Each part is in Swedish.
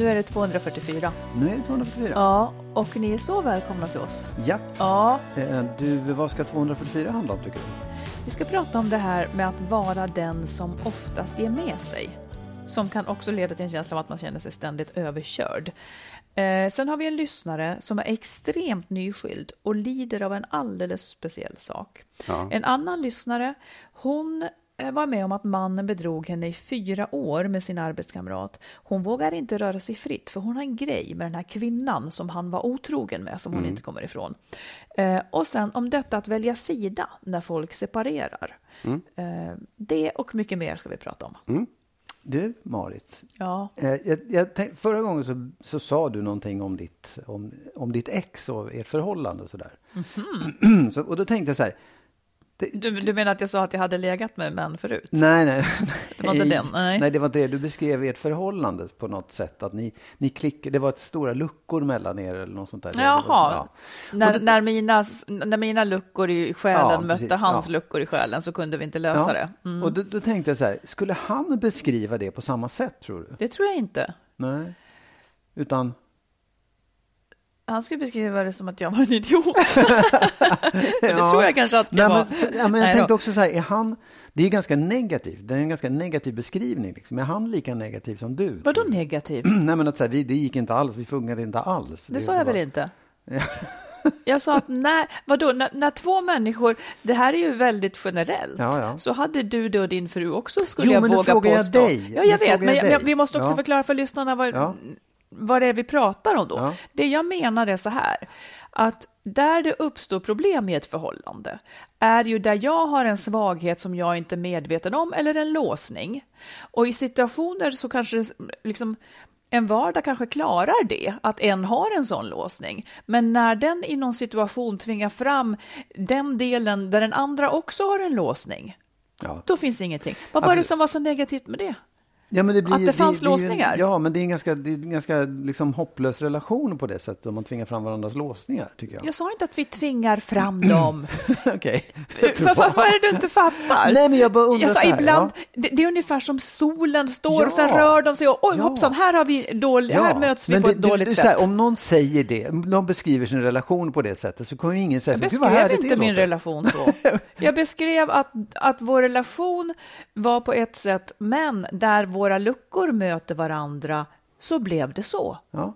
Nu är det 244. Nu är det 244. Ja, och ni är så välkomna till oss. Japp. Ja, Eh, Du, vad ska 244 handla om tycker du? vi ska prata om det här med att vara den som oftast ger med sig. Som kan också leda till en känsla av att man känner sig ständigt överkörd. Eh, sen har vi en lyssnare som är extremt nyskild och lider av en alldeles speciell sak. En annan lyssnare, hon var med om att mannen bedrog henne i fyra år med sin arbetskamrat. Hon vågar inte röra sig fritt för hon har en grej med den här kvinnan som han var otrogen med som hon inte kommer ifrån. Eh, och sen om detta att välja sida när folk separerar. Eh, det och mycket mer ska vi prata om. Du, Marit. Ja, Eh, jag, jag tänk, förra gången så, så sa du någonting om ditt, om, om ditt ex och ert förhållande och sådär. så, och då tänkte jag så här. Det, du, du menar att jag sa att jag hade legat med män förut? nej, nej. Det var inte den, nej. nej, det var inte det. Du beskrev ert förhållande på något sätt. Att ni, ni klickade, det var ett stora luckor mellan er eller något sånt där. Jaha, Ja. när, det- när, mina, när mina luckor i själen Ja, mötte precis, hans ja. luckor i själen så kunde vi inte lösa det. Mm. Och då, då tänkte jag så här, skulle han beskriva det på samma sätt tror du? Det tror jag inte. Nej. Utan, Han skulle beskriva det som att jag var en idiot. det tror jag kanske att jag Nej, var. men, ja, men jag Nej tänkte då. också så här, är han, det är ganska negativt, det är en ganska negativ beskrivning. Liksom. Är han lika negativ som du? Vadå negativ? Nej men att så här, vi, det gick inte alls, vi fungerade inte alls. Det sa jag väl inte? Jag sa att när, vadå, när, när två människor, det här är ju väldigt generellt, Ja, ja. så hade du det och din fru också skulle Jo, jag men nu våga frågar jag påstå. dig. Ja, Nu jag vet, frågar men jag vi måste också Ja. förklara för lyssnarna vad. Vad det är vi pratar om då. Ja. Det jag menar är så här, att där det uppstår problem i ett förhållande är ju där jag har en svaghet som jag inte är medveten om eller en låsning. Och i situationer så kanske liksom en vardag kanske klarar det, att en har en sån låsning. Men när den i någon situation tvingar fram den delen där den andra också har en låsning, Ja. då finns ingenting. Vad var det som var så negativt med det? Ja, men det blir, Att det fanns ju en- låsningar? Ja, men det är en ganska, det är en ganska liksom, hopplös relation på det sättet om man tvingar fram varandras låsningar, tycker jag. Jag sa inte att vi tvingar fram dem. Okej. Vad, vad, är det du inte fattar? Nej, men jag bara undrar jag sa så här, ibland, ja. det, det är ungefär som solen står Ja. och sen rör de sig och oj Ja. hoppsan, här, har vi dålig, här möts vi men på det- ett det- dåligt det är sätt. här, om någon säger det, om någon beskriver sin relation på det sättet så kommer ju ingen säga jag så, "Gud, vad beskrev härligt inte det min låter." relation så. Jag beskrev att, att vår relation var på ett sätt, men där våra luckor möter varandra så blev det så. Ja.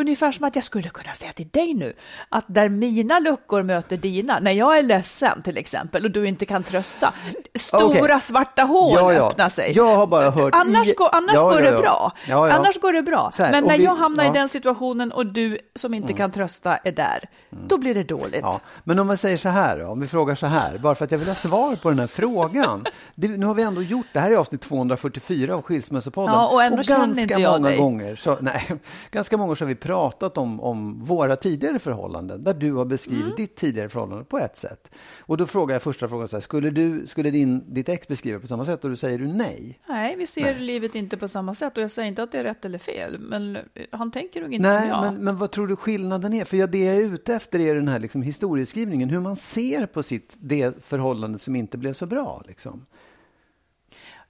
Ungefär som att jag skulle kunna säga till dig nu att där mina luckor möter dina, när jag är ledsen till exempel och du inte kan trösta, stora Okej. svarta hål Ja, ja. öppnar sig. Jag har bara hört Annars, i- går, annars Ja, går det bra. Annars går det bra. Här, Men och när vi- jag hamnar. Mm. i den situationen och du som inte kan trösta är där, då blir det dåligt. Ja, men om man säger så här om vi frågar så här, bara för att jag vill ha svar på den här frågan. Det, nu har vi ändå gjort, det här är avsnitt 244 av Skilsmässopodden. Ja, och ändå känner ganska inte jag många dig. gånger, så, nej, ganska många så har vi pratat om, om våra tidigare förhållanden, där du har beskrivit Mm. ditt tidigare förhållande på ett sätt. Och då frågar jag första frågan så här, skulle, du, skulle din, ditt ex beskriva på samma sätt? Och då säger du nej. Nej, vi ser livet inte på samma sätt och jag säger inte att det är rätt eller fel, men eh, han tänker nog inte som Nej, jag. men, men vad tror du skillnaden är? För jag, det jag är ute efter är den här liksom historieskrivningen, hur man ser på sitt, det förhållande som inte blev så bra. Liksom.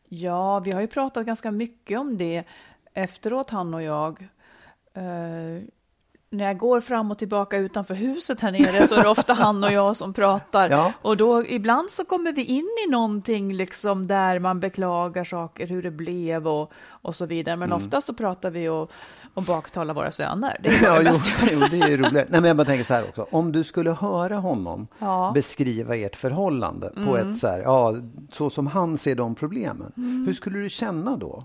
Ja, vi har ju pratat ganska mycket om det efteråt, han och jag. Eh, när jag går fram och tillbaka utanför huset här nere så är det ofta han och jag som pratar. Ja. Och då ibland så kommer vi in i någonting liksom där man beklagar saker, hur det blev och, och så vidare. Men Mm. ofta så pratar vi och, och baktalar våra söner. Det är Ja, jo, jo, det är roligt. Nej, men jag bara tänker så här också. Om du skulle höra honom Ja. Mm. beskriva ert förhållande på ett så här, ja, så som han ser de problemen. Mm. Hur skulle du känna då?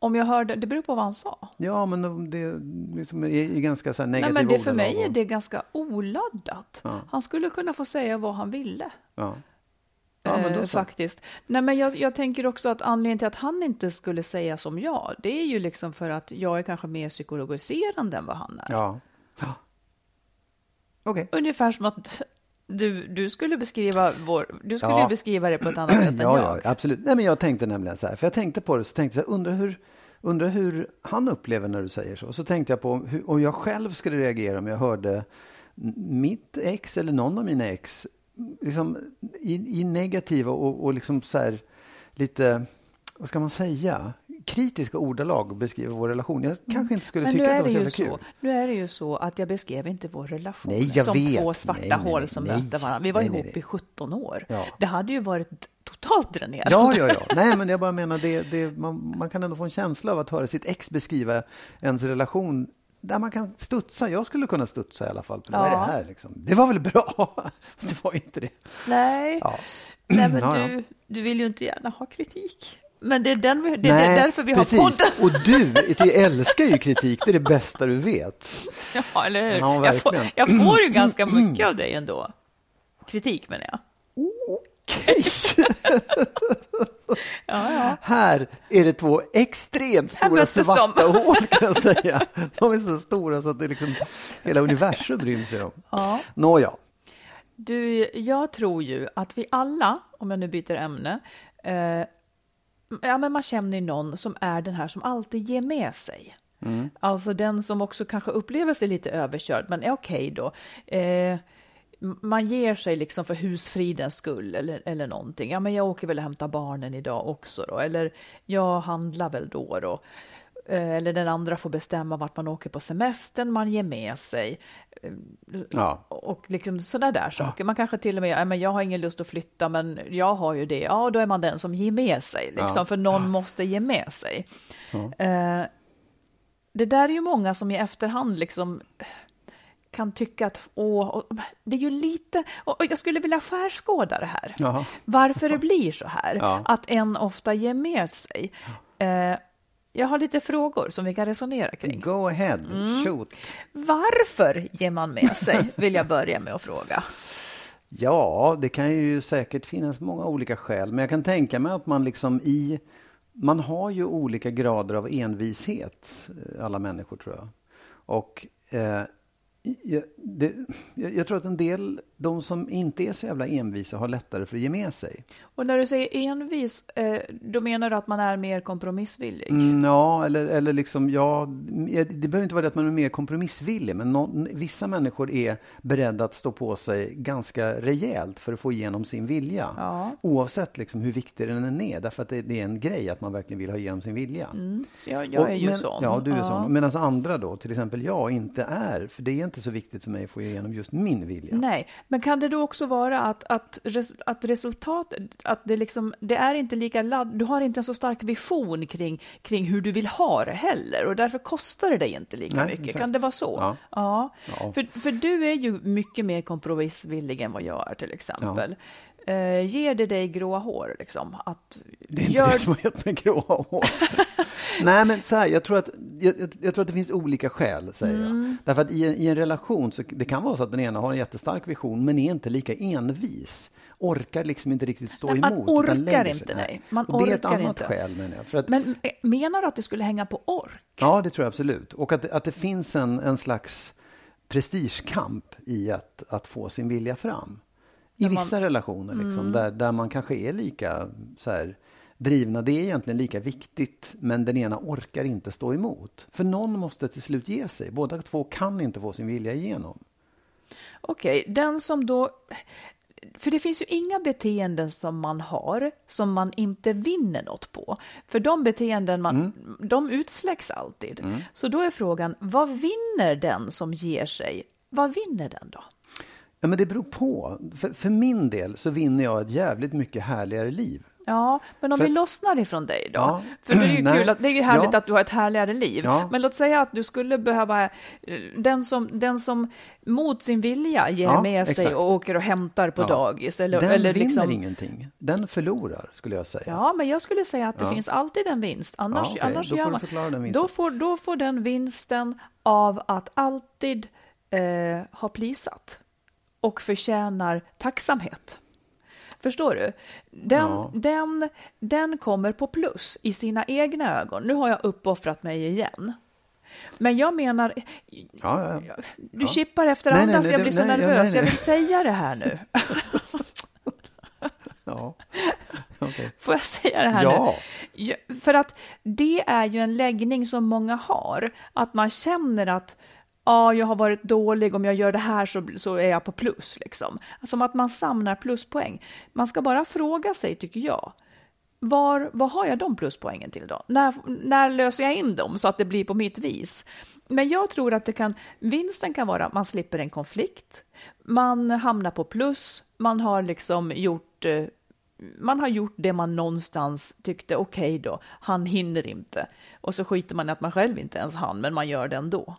Om jag hörde, det beror på vad han sa. Ja, men det liksom är i ganska så här Nej, negativa men det, för mig är det ganska oladdat. Ja. Han skulle kunna få säga vad han ville. Ja. Ja, men då eh, faktiskt. Nej, men jag, jag tänker också att anledningen till att han inte skulle säga som jag, det är ju liksom för att jag är kanske mer psykologiserande än vad han är. Ja. ja. Okej. Ungefär som att du, du skulle beskriva vår, du skulle Ja. beskriva det på ett annat sätt än Ja, jag. ja, absolut. Nej, men jag tänkte nämligen så här, för jag tänkte på det, så tänkte jag så här, undrar hur, undrar hur han upplever när du säger så. Så tänkte jag på hur, om jag själv skulle reagera om jag hörde mitt ex eller någon av mina ex liksom, i, i negativa och, och liksom så här, lite, vad ska man säga, kritiska ordalag beskriva vår relation. Jag kanske inte skulle Mm. Men tycka att det det var så ju jävla kul. så, nu är det ju så att jag beskrev inte vår relation Nej, som vet. två svarta Nej, nej, hål som mötte varandra. Vi var ihop i 17 år. Ja. Det hade ju varit totalt dränerande. Ja, ja, ja. Nej, men jag bara menar, det, det, man, man kan ändå få en känsla av att höra sitt ex beskriva ens relation där man kan studsa. Jag skulle kunna studsa i alla fall. Vad är det Ja. här liksom? Det var väl bra? Det var inte det. Nej, Ja. Nej men Ja, ja. du, du vill ju inte gärna ha kritik. Men det är, den, vi- det är därför vi precis. har podden. Och du, du älskar ju kritik. Det är det bästa du vet. Ja, eller hur? Ja, jag, får, jag får ju ganska mycket av dig ändå. Kritik menar jag. Okej. Ja, ja. Här är det två extremt stora svarta de. hål kan jag säga. De är så stora så att det liksom, hela universum ryms i dem. Ja. Nåja. Du, jag tror ju att vi alla, om jag nu byter ämne, eh, ja, men man känner ju någon som är den här som alltid ger med sig. Alltså den som också kanske upplever sig lite överkörd, men är okej då. Eh, man ger sig liksom för husfridens skull eller, eller någonting. Ja, men jag åker väl och hämtar barnen idag också då. Eller jag handlar väl då då. Eh, Eller den andra får bestämma vart man åker på semestern, man ger med sig. Eh, Ja. Och liksom sådana där saker. Man kanske till och med, ja, men jag har ingen lust att flytta, men jag har ju det. Ja, då är man den som ger med sig, liksom, Ja. för någon måste ge med sig. Eh, det där är ju många som i efterhand liksom kan tycka att åh, och, det är ju lite, och och jag skulle vilja skärskåda det här. Varför det blir så här, Ja. att en ofta ger med sig. Eh, jag har lite frågor som vi kan resonera kring. Go ahead, Mm. shoot. Varför ger man med sig, vill jag börja med att fråga. Ja, det kan ju säkert finnas många olika skäl. Men jag kan tänka mig att man liksom i... Man har ju olika grader av envishet, eh, alla människor tror jag. Och eh, jag, det, jag, jag tror att en del, de som inte är så jävla envisa, har lättare för att ge med sig. Och när du säger envis, eh, då menar du att man är mer kompromissvillig? Mm, ja, eller, eller liksom, ja, det behöver inte vara det att man är mer kompromissvillig, men nå- vissa människor är beredda att stå på sig ganska rejält för att få igenom sin vilja. Ja. Oavsett liksom hur viktig den än är, därför att det, det är en grej att man verkligen vill ha igenom sin vilja. Mm, så jag, jag Och är ju men, sån. Ja, du är Ja. sån. Medan andra då, till exempel jag, inte är. För det är inte så viktigt för mig att få igenom just min vilja. Nej, men kan det då också vara att, att, res, att resultatet, att det liksom, det är inte lika ladd, du har inte en så stark vision kring, kring hur du vill ha det heller och därför kostar det dig inte lika Nej, mycket. exakt. Kan det vara så? Ja. ja. Ja. För, för du är ju mycket mer kompromissvillig än vad jag är till exempel. Eh, ger det dig gråa hår? Liksom? Att, Det är inte gör- det som har gett mig gråa hår. Nej, men så här, jag tror, att, jag, jag- tror att det finns olika skäl, säger Mm. jag. Därför att i en, i en relation så det kan vara så att den ena har en jättestark vision, men är inte lika envis. Orkar liksom inte riktigt stå Nej, man emot. orkar utan lägger inte, sig. nej. Man och det är ett orkar annat inte. skäl, menar jag. För att, Men eh, menar du att det skulle hänga på ork? Ja, det tror jag absolut. Och att, att det finns en, en slags prestigekamp i att, att få sin vilja fram. I man- vissa relationer, liksom, Mm. där, där man kanske är lika så här, drivna. Det är egentligen lika viktigt, men den ena orkar inte stå emot. För någon måste till slut ge sig. Båda två kan inte få sin vilja igenom. Okej, den som då... För det finns ju inga beteenden som man har som man inte vinner något på. För de beteenden man, Mm. de utsläcks alltid. Så då är frågan, vad vinner den som ger sig? Vad vinner den då? Ja, men det beror på. För, för min del så vinner jag ett jävligt mycket härligare liv. Ja, men om För- vi lossnar ifrån dig då? Ja. För det är ju Nej. kul att, det är ju härligt Ja. att du har ett härligare liv. Ja. Men låt säga att du skulle behöva, eh, den som, den som mot sin vilja ger med sig exakt. och åker och hämtar på dagis. Eller, Den eller vinner liksom, ingenting. Den förlorar, skulle jag säga. Ja, men jag skulle säga att det finns alltid en vinst. Annars, okej. annars Då får man, förklara den vinsten. då, får, då får den vinsten av att alltid eh, ha plisat och förtjänar tacksamhet. Förstår du? Den, Ja. den, den kommer på plus i sina egna ögon. Nu har jag uppoffrat mig igen. Men jag menar, Ja, ja, ja. du chippar efter Nej, nej, andas, nej, jag det- blir så nej, nervös. nej, Jag nej. vill säga det här nu. ja. Okej. Får jag säga det här Ja. nu? För att det är ju en läggning som många har. Att man känner att ja, jag har varit dålig, om jag gör det här så, så är jag på plus. Liksom. Som att man samlar pluspoäng. Man ska bara fråga sig, tycker jag, var, vad har jag de pluspoängen till då? När, när löser jag in dem så att det blir på mitt vis? Men jag tror att det kan, vinsten kan vara att man slipper en konflikt, man hamnar på plus, man har liksom gjort eh, man har gjort det man någonstans tyckte, okej då, han hinner inte. Och så skiter man i att man själv inte ens hann, men man gör det ändå.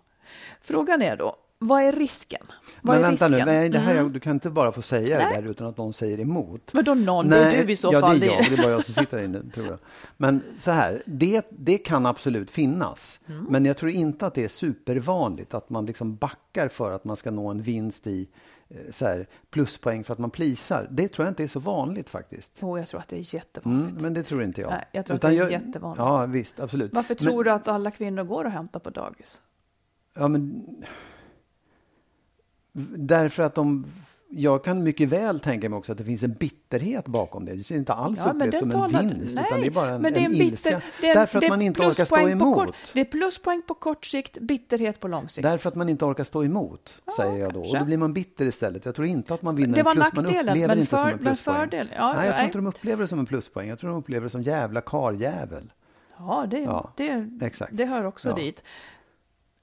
Frågan är då, vad är risken? Vad Men är vänta nu, risken? nej, det här, Mm. du kan inte bara få säga Nej. det där utan att någon säger emot. Men då någon, det är du i så ja, fall. det är jag, det är bara jag som sitter där inne, tror jag. Men så här, det, det kan absolut finnas. Mm. Men jag tror inte att det är supervanligt att man liksom backar för att man ska nå en vinst i eh, så här, pluspoäng för att man plisar. Det tror jag inte är så vanligt faktiskt. Jo, jag tror att det är jättevanligt. Mm, men det tror inte jag. Nej, jag tror att det är jättevanligt. Ja, visst, absolut. Varför Men- tror du att alla kvinnor går och hämtar på dagis? Ja, men... Därför att de... Jag kan mycket väl tänka mig också att det finns en bitterhet bakom det. Det ser inte alls Ja, den som en talar- vinst, Nej, utan det är bara en, men det är en, bitter- ilska. det är- Därför att det man inte orkar stå emot. Kort, det är pluspoäng på kort sikt, bitterhet på lång sikt. Därför att man inte orkar stå emot, säger jag då. Och kanske. då blir man bitter istället. Jag tror inte att man vinner Det var en plus. Man upplever men inte som för- en men pluspoäng. fördel- ja, nej, jag tror inte de upplever det som en pluspoäng. Jag tror de upplever det som jävla karljävel. Ja, det, Ja, det, det hör också Ja. dit.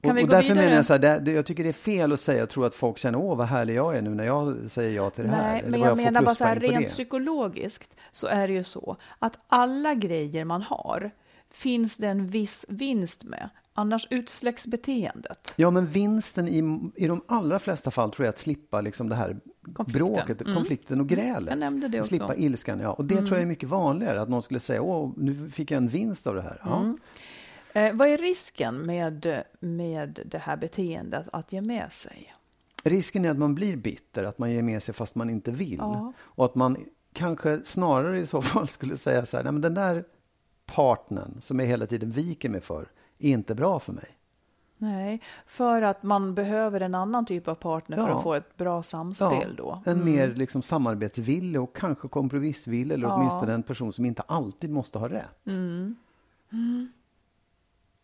Kan Och, vi och gå därför vidare? menar jag så här, det, jag tycker det är fel att säga och tro att folk känner åh vad härlig jag är nu när jag säger ja till det här. Nej, eller men jag får menar bara så här, rent det. psykologiskt så är det ju så att alla grejer man har finns det en viss vinst med. Annars utsläcks beteendet. Ja, men vinsten i, i de allra flesta fall tror jag att slippa liksom det här Konflikten. bråket, Mm. konflikten och grälet. Jag nämnde det också. Mm. Slippa ilskan, ja. Och det tror jag är mycket vanligare, att någon skulle säga åh, nu fick jag en vinst av det här. Ja. Mm. Eh, vad är risken med, med det här beteendet att ge med sig? Risken är att man blir bitter, att man ger med sig fast man inte vill. Ja. Och att man kanske snarare i så fall skulle säga så här, nej men den där partnern som jag hela tiden viker mig för, är inte bra för mig. Nej, för att man behöver en annan typ av partner för Ja. att få ett bra samspel då. En mer liksom samarbetsvillig och kanske kompromissvillig, eller Ja. åtminstone en person som inte alltid måste ha rätt. Mm.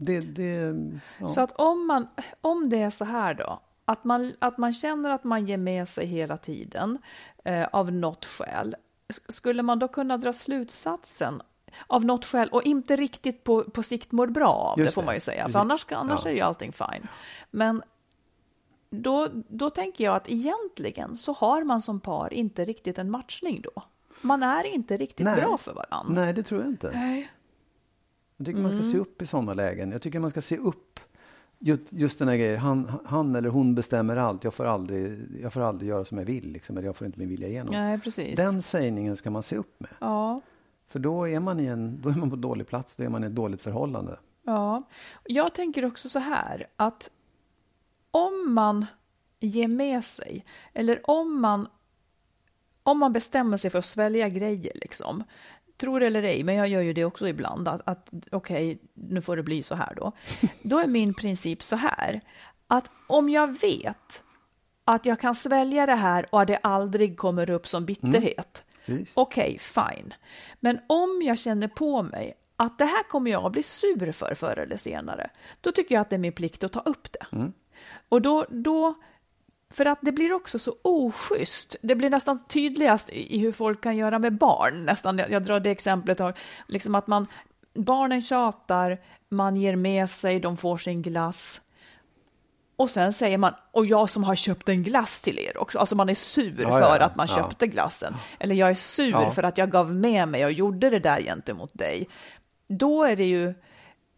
Det, det, ja. Så att om, man, om det är så här då, att man, att man känner att man ger med sig hela tiden eh, av något skäl, sk- skulle man då kunna dra slutsatsen av något skäl och inte riktigt på, på sikt mår bra av Just det får man ju säga, precis. för annars, annars Ja. är ju allting fine. Men då, då tänker jag att egentligen så har man som par inte riktigt en matchning då. Man är inte riktigt Nej. bra för varandra. Nej, det tror jag inte. Nej. Jag tycker man Mm. ska se upp i sådana lägen. Jag tycker man ska se upp just, just den här grejen, han, han eller hon bestämmer allt. Jag får aldrig, jag får aldrig göra som jag vill, liksom, eller jag får inte min vilja igenom. Nej, precis. Den sägningen ska man se upp med. Ja. För då är man, i en, då är man på dålig plats, då är man i ett dåligt förhållande. Ja, jag tänker också så här att om man ger med sig eller om man om man bestämmer sig för att svälja grejer liksom, tror det eller ej, men jag gör ju det också ibland, att, att okej, okay, nu får det bli så här då. Då är min princip så här, att om jag vet att jag kan svälja det här och att det aldrig kommer upp som bitterhet, mm. okej, okay, fine. Men om jag känner på mig att det här kommer jag att bli sur för förr eller senare, då tycker jag att det är min plikt att ta upp det. Mm. Och då, då, för att det blir också så oschysst. Det blir nästan tydligast i hur folk kan göra med barn. Nästan, jag, drar det exemplet av liksom att man, barnen tjatar, man ger med sig, de får sin glass. Och sen säger man, och jag som har köpt en glass till er också. Alltså man är sur ja, för ja, att man ja. köpte glassen. Eller jag är sur för att jag gav med mig och gjorde det där gentemot dig då är det ju,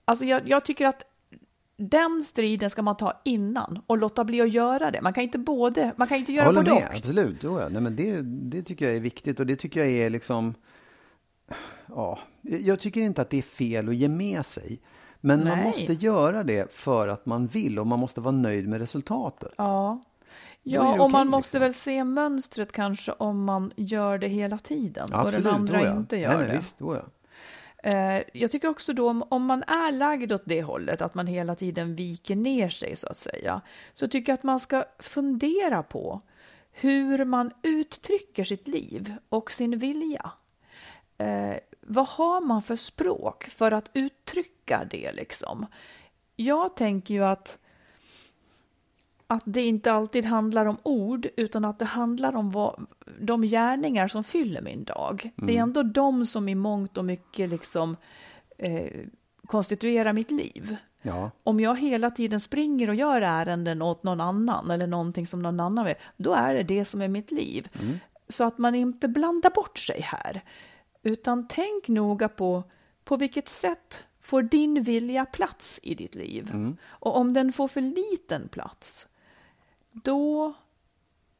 alltså jag, jag tycker att den striden ska man ta innan och låta bli att göra det. Man kan inte både, man kan inte göra både och. Absolut, jo, ja. Nej, men det, det tycker jag är viktigt och det tycker jag är liksom, ja, jag tycker inte att det är fel att ge med sig. Men Nej. man måste göra det för att man vill och man måste vara nöjd med resultatet. Ja, ja och man måste liksom. väl se mönstret kanske om man gör det hela tiden Absolut, och den andra inte gör Nej, det. Visst, då ja. Eh, jag tycker också då om, om man är lagd åt det hållet, att man hela tiden viker ner sig så att säga, så tycker jag att man ska fundera på hur man uttrycker sitt liv och sin vilja. Eh, vad har man för språk för att uttrycka det liksom? Jag tänker ju att att det inte alltid handlar om ord, utan att det handlar om vad, de gärningar som fyller min dag. Mm. Det är mm. ändå de som i mångt och mycket liksom eh, konstituerar mitt liv. Ja. Om jag hela tiden springer och gör ärenden åt någon annan eller någonting som någon annan vill, då är det det som är mitt liv. Mm. Så att man inte blandar bort sig här, utan tänk noga på på vilket sätt får din vilja plats i ditt liv? Mm. Och om den får för liten plats, då,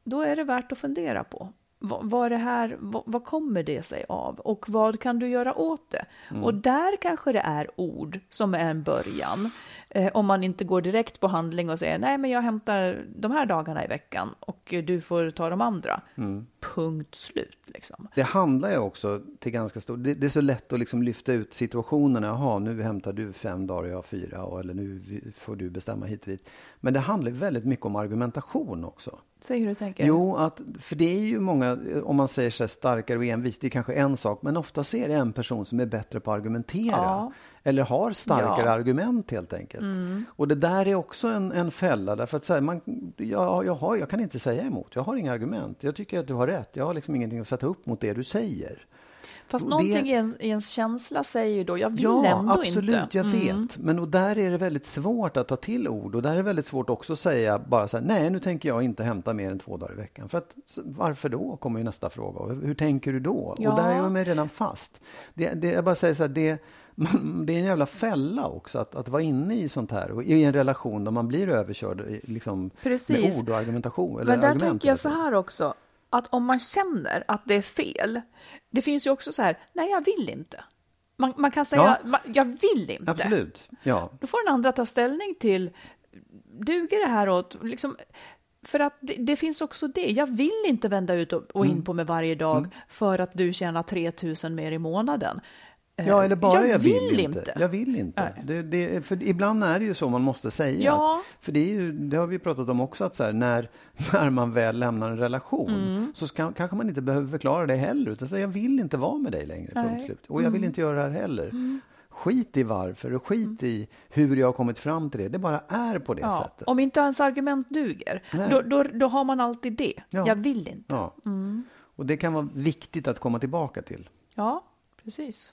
då är det värt att fundera på. Vad, vad, det här, vad, vad, kommer det sig av och vad kan du göra åt det? Mm. Och där kanske det är ord som är en början. Eh, om man inte går direkt på handling och säger nej men jag hämtar de här dagarna i veckan och du får ta de andra. Mm. Punkt slut. Liksom. Det handlar ju också till ganska stor, det, det, är så lätt att liksom lyfta ut situationerna. Jaha, nu hämtar du fem dagar och jag fyra eller nu får du bestämma hit och dit. Men det handlar väldigt mycket om argumentation också. Säg hur du tänker. Jo, att, för det är ju många, om man säger så här starkare och envis, det är kanske en sak, men ofta är det en person som är bättre på att argumentera. Ja. Eller har starkare ja. argument helt enkelt. Mm. Och det där är också en, en fälla, därför att så här, man, jag, jag, har, jag kan inte säga emot, jag har inga argument. Jag tycker att du har rätt, jag har liksom ingenting att sätta upp mot det du säger. Fast någonting det... i ens känsla säger ju då, jag vill ja, ändå absolut, inte. Ja, absolut, jag vet. Mm. Men och där är det väldigt svårt att ta till ord och där är det väldigt svårt också att säga bara så här, nej, nu tänker jag inte hämta mer än två dagar i veckan. För att, varför då, kommer ju nästa fråga. Hur tänker du då? Ja. Och där är jag mig redan fast. Det, det, jag bara säger så här, det, det är en jävla fälla också att, att vara inne i sånt här i en relation där man blir överkörd liksom, med ord och argumentation. Eller Men där tänker jag så här också, att om man känner att det är fel, det finns ju också så här, nej jag vill inte. Man, man kan säga, ja. jag vill inte. Absolut, ja. Då får den andra ta ställning till, duger det här åt, liksom, för att det, det, finns också det. Jag vill inte vända ut och, och in mm. på mig varje dag mm. för att du tjänar 3000 mer i månaden. Ja, eller bara jag, jag vill, vill inte. inte. Jag vill inte. Det, det, för ibland är det ju så man måste säga. Ja. För det, ju, det har vi pratat om också, att så här, när, när man väl lämnar en relation mm. så ska, kanske man inte behöver förklara det heller. Utan jag vill inte vara med dig längre, punkt slut. Och jag vill mm. inte göra det här heller. Mm. Skit i varför och skit mm. i hur jag har kommit fram till det. Det bara är på det ja. sättet. Om inte ens argument duger, då, då, då, har man alltid det. Ja. Jag vill inte. Mm. Och det kan vara viktigt att komma tillbaka till. Ja, precis.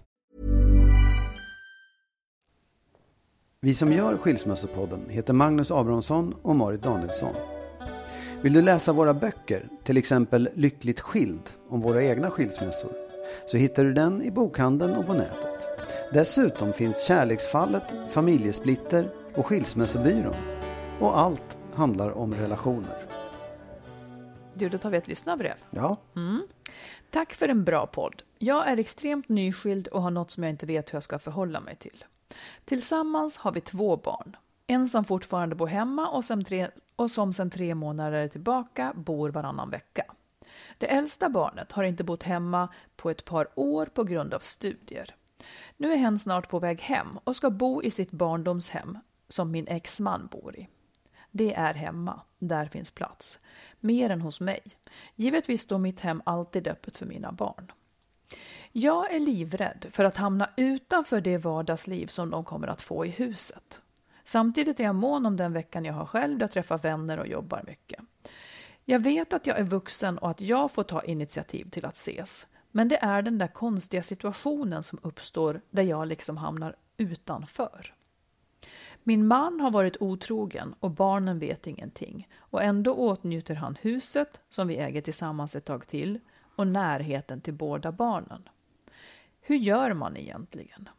Vi som gör Skilsmässopodden heter Magnus Abrahamsson och Marit Danielsson. Vill du läsa våra böcker, till exempel Lyckligt skild om våra egna skilsmässor, så hittar du den i bokhandeln och på nätet. Dessutom finns Kärleksfallet, Familjesplitter och Skilsmässobyrån. Och allt handlar om relationer. Du, då tar vi ett lyssnarbrev. Ja, Tack för en bra podd. Jag är extremt nyskild och har något som jag inte vet hur jag ska förhålla mig till. Tillsammans har vi två barn. En som fortfarande bor hemma och som, tre, och som sedan tre månader tillbaka bor varannan vecka. Det äldsta barnet har inte bott hemma på ett par år på grund av studier. Nu är hen snart på väg hem och ska bo i sitt barndomshem som min exman bor i. Det är hemma, där finns plats. Mer än hos mig. Givetvis står mitt hem alltid öppet för mina barn. Jag är livrädd för att hamna utanför det vardagsliv som de kommer att få i huset. Samtidigt är jag mån om den veckan jag har själv där jag träffar vänner och jobbar mycket. Jag vet att jag är vuxen och att jag får ta initiativ till att ses. Men det är den där konstiga situationen som uppstår där jag liksom hamnar utanför. Min man har varit otrogen och barnen vet ingenting och ändå åtnjuter han huset som vi äger tillsammans ett tag till och närheten till båda barnen. Hur gör man egentligen?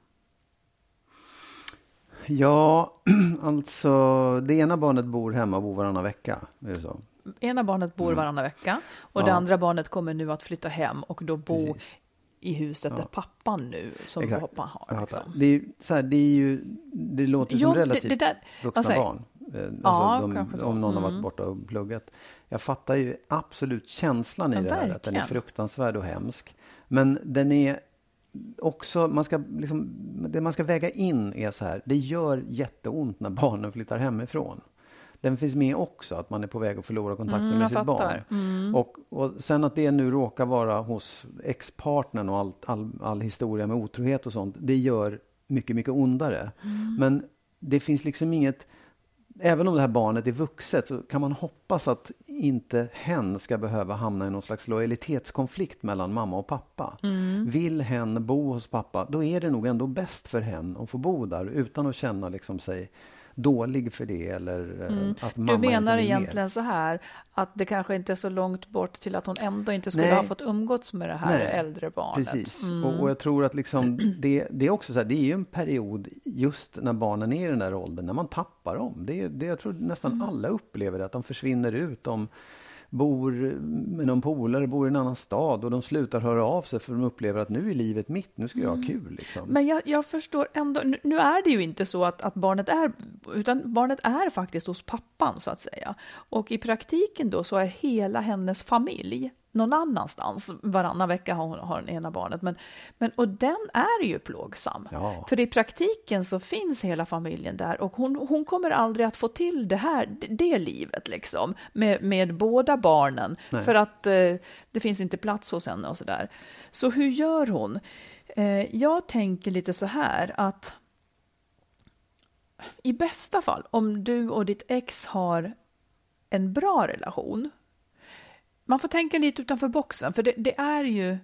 ja alltså det ena barnet bor hemma och bor varannan vecka. Är det så? Ena barnet bor varannan vecka och det Ja. andra barnet kommer nu att flytta hem och då bo Precis. i huset där pappan nu, som Exakt. pappan har. Liksom. Det, är, så här, det är ju, det låter Jo, som det- relativt det där- vuxna säger- barn. Eh, Alltså Ja, de, om någon har Mm. varit borta och pluggat. Jag fattar ju absolut känslan i Ja, det här, att den är verkligen. fruktansvärd och hemsk. Men den är också, man ska, liksom, det man ska väga in är så här, det gör jätteont när barnen flyttar hemifrån. Den finns med också, att man är på väg att förlora kontakten Mm, med sitt fattar. barn. Och, och sen att det nu råkar vara hos ex-partnern och all, all, all historia med otrohet och sånt, det gör mycket, mycket ondare. Men det finns liksom inget, även om det här barnet är vuxet så kan man hoppas att inte hen ska behöva hamna i någon slags lojalitetskonflikt mellan mamma och pappa. Vill hen bo hos pappa, då är det nog ändå bäst för hen att få bo där utan att känna liksom sig dålig för det eller eh, att mamma Du menar inte vill mer. egentligen så här att det kanske inte är så långt bort till att hon ändå inte skulle Nej. ha fått umgåtts med det här Nej, äldre barnet. Precis. Mm. Och, och jag tror att liksom det, det är också så här, det är ju en period just när barnen är i den där åldern, när man tappar dem. Det, det, jag tror nästan Mm. alla upplever det, att de försvinner ut. De bor med någon polare, bor i en annan stad och de slutar höra av sig för de upplever att nu är livet mitt, nu ska jag ha kul. Liksom. Mm. Men jag, jag förstår ändå, nu, nu är det ju inte så att, att barnet är, utan barnet är faktiskt hos pappan så att säga. Och i praktiken då så är hela hennes familj någon annanstans. Varannan vecka har hon har ena barnet. Men, men, och den är ju plågsam. Ja. För i praktiken så finns hela familjen där och hon, hon kommer aldrig att få till det här, det livet liksom. Med, med båda barnen. Nej. För att eh, det finns inte plats hos henne och sådär. Så hur gör hon? Eh, jag tänker lite så här att i bästa fall, om du och ditt ex har en bra relation. Man får tänka lite utanför boxen, för det, det är ju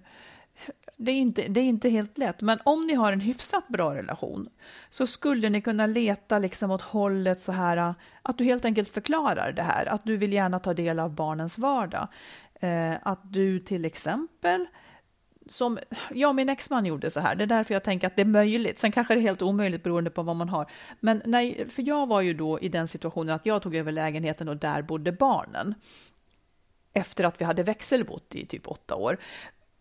det är, inte, det är inte helt lätt, men om ni har en hyfsat bra relation så skulle ni kunna leta liksom åt hållet så här att du helt enkelt förklarar det här, att du vill gärna ta del av barnens vardag. Eh, att du till exempel som jag och min exman gjorde så här. Det är därför jag tänker att det är möjligt. Sen kanske det är helt omöjligt beroende på vad man har. Men nej, för jag var ju då i den situationen att jag tog över lägenheten och där bodde barnen. Efter att vi hade växelbott i typ åtta år.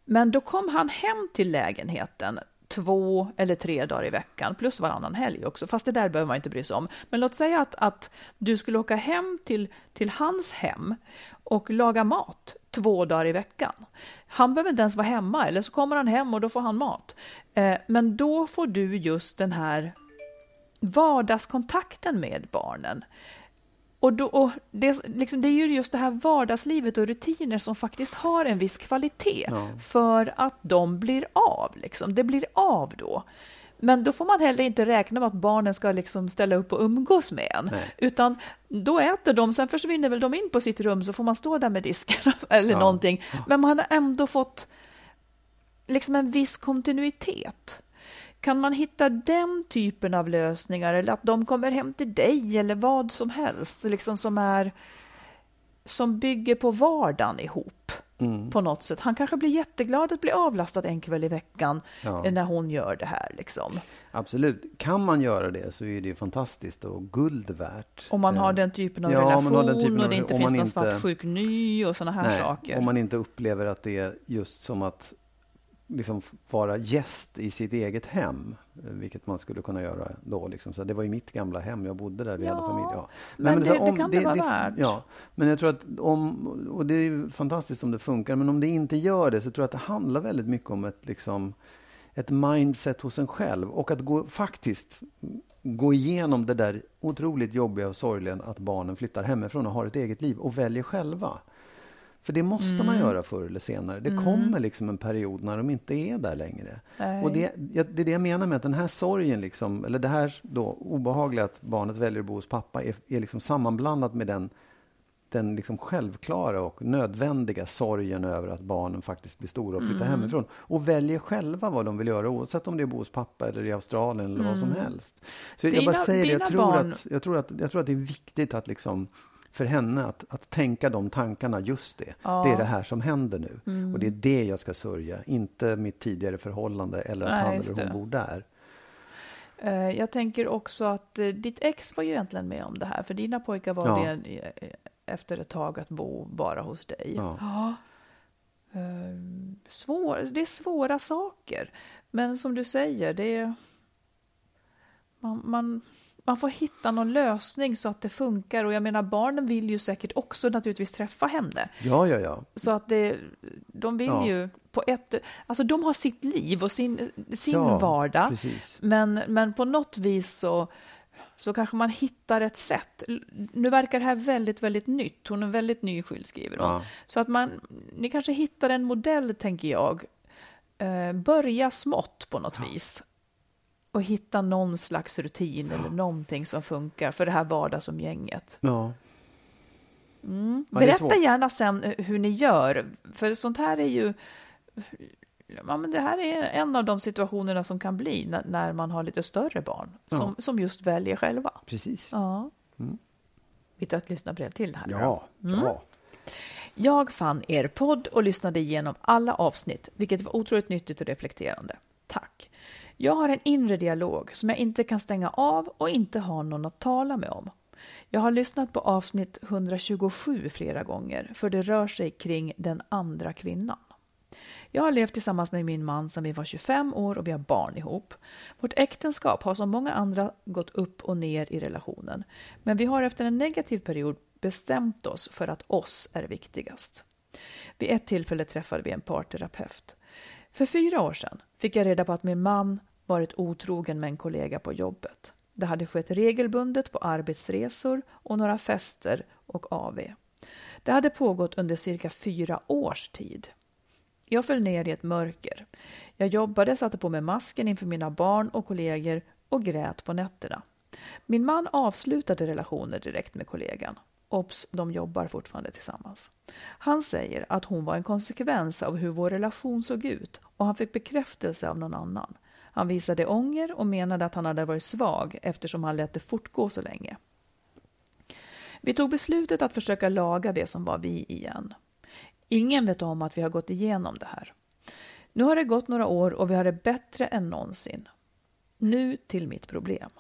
Men då kom han hem till lägenheten två eller tre dagar i veckan, plus varannan helg också, fast det där behöver man inte bry sig om. Men låt säga att, att du skulle åka hem till, till hans hem och laga mat två dagar i veckan. Han behöver inte ens vara hemma, eller så kommer han hem och då får han mat. Eh, men då får du just den här vardagskontakten med barnen. Och, då, och det, liksom, det är ju just det här vardagslivet och rutiner som faktiskt har en viss kvalitet Ja. för att de blir av. Liksom. Det blir av då. Men då får man heller inte räkna med att barnen ska liksom ställa upp och umgås med en. Nej. Utan då äter de, sen försvinner väl de in på sitt rum så får man stå där med disken eller Ja. någonting. Men man har ändå fått liksom en viss kontinuitet. Kan man hitta den typen av lösningar eller att de kommer hem till dig eller vad som helst liksom som är som bygger på vardagen ihop Mm. på något sätt. Han kanske blir jätteglad att bli avlastad en kväll i veckan Ja. eh, när hon gör det här. Liksom. Absolut. Kan man göra det så är det ju fantastiskt och guld värt. Om man Eh, har den typen av ja, relation man har typen och av- det inte finns någon inte- svartsjuk ny och sådana här Nej, saker. Om man inte upplever att det är just som att liksom vara gäst i sitt eget hem, vilket man skulle kunna göra då. Liksom. Så det var ju mitt gamla hem, jag bodde där, vi Ja, hade familj. Ja. men så det- det kan det vara värt. Ja, men jag tror att om, och det är fantastiskt om det funkar, men om det inte gör det så tror jag att det handlar väldigt mycket om ett, liksom, ett mindset hos en själv och att gå, faktiskt gå igenom det där otroligt jobbiga och sorgliga att barnen flyttar hemifrån och har ett eget liv och väljer själva. För det måste Mm. man göra förr eller senare. Det kommer liksom en period när de inte är där längre. Nej. Och det, jag- det är det jag menar med att den här sorgen, liksom, eller det här då, obehagliga att barnet väljer att bo hos pappa, är, är liksom sammanblandat med den, den liksom självklara och nödvändiga sorgen över att barnen faktiskt blir stora och flyttar Mm. hemifrån. Och väljer själva vad de vill göra, oavsett om det är bo hos pappa eller i Australien eller vad som helst. Så jag Mm. Dina- bara säger det, jag tror, barn- att, jag, tror att, jag tror att det är viktigt att liksom för henne att, att tänka de tankarna, just det. Ja. Det är det här som händer nu. Och det är det jag ska sörja, inte mitt tidigare förhållande eller att Nej, han eller hon det. bor där. Eh, Jag tänker också att eh, ditt ex var ju egentligen med om det här, för dina pojkar var Ja. det eh, efter ett tag att bo bara hos dig. Ja. Eh, Svår, det är svåra saker, men som du säger, det är... Man, man, man får hitta någon lösning så att det funkar. Och jag menar, barnen vill ju säkert också naturligtvis träffa henne. Ja, ja, ja. Så att det, de vill Ja. ju på ett... Alltså de har sitt liv och sin, sin ja, vardag. Precis. Men, men på något vis så, så kanske man hittar ett sätt. Nu verkar det här väldigt, väldigt nytt. Hon är väldigt nyskild, skriver hon. Ja. Så att man, ni kanske hittar en modell, tänker jag. Eh, börja smått på något vis. Och hitta någon slags rutin eller någonting som funkar för det här vardagsumgänget. Ja. Ja, det är Berätta gärna sen hur ni gör, för sånt här är ju... Ja, men det här är en av de situationerna som kan bli när, när man har lite större barn som, som just väljer själva. Precis. Ja. Vi tar ett lyssnarbrev till här. nu då. Ja, ja. Jag fann er podd och lyssnade igenom alla avsnitt, vilket var otroligt nyttigt och reflekterande. Tack. Jag har en inre dialog som jag inte kan stänga av och inte har någon att tala med om. Jag har lyssnat på avsnitt 127 flera gånger, för det rör sig kring den andra kvinnan. Jag har levt tillsammans med min man sedan vi var 25 år och vi har barn ihop. Vårt äktenskap har som många andra gått upp och ner i relationen. Men vi har efter en negativ period bestämt oss för att oss är viktigast. Vid ett tillfälle träffade vi en parterapeut. För fyra år sedan fick jag reda på att min man varit otrogen med en kollega på jobbet. Det hade skett regelbundet på arbetsresor och några fester och AV. Det hade pågått under cirka fyra års tid. Jag föll ner i ett mörker. Jag jobbade, satte på mig masken inför mina barn och kollegor och grät på nätterna. Min man avslutade relationen direkt med kollegan. Obs, de jobbar fortfarande tillsammans. Han säger att hon var en konsekvens av hur vår relation såg ut och han fick bekräftelse av någon annan. Han visade ånger och menade att han hade varit svag eftersom han lät det fortgå så länge. Vi tog beslutet att försöka laga det som var vi igen. Ingen vet om att vi har gått igenom det här. Nu har det gått några år och vi har det bättre än någonsin. Nu till mitt problem.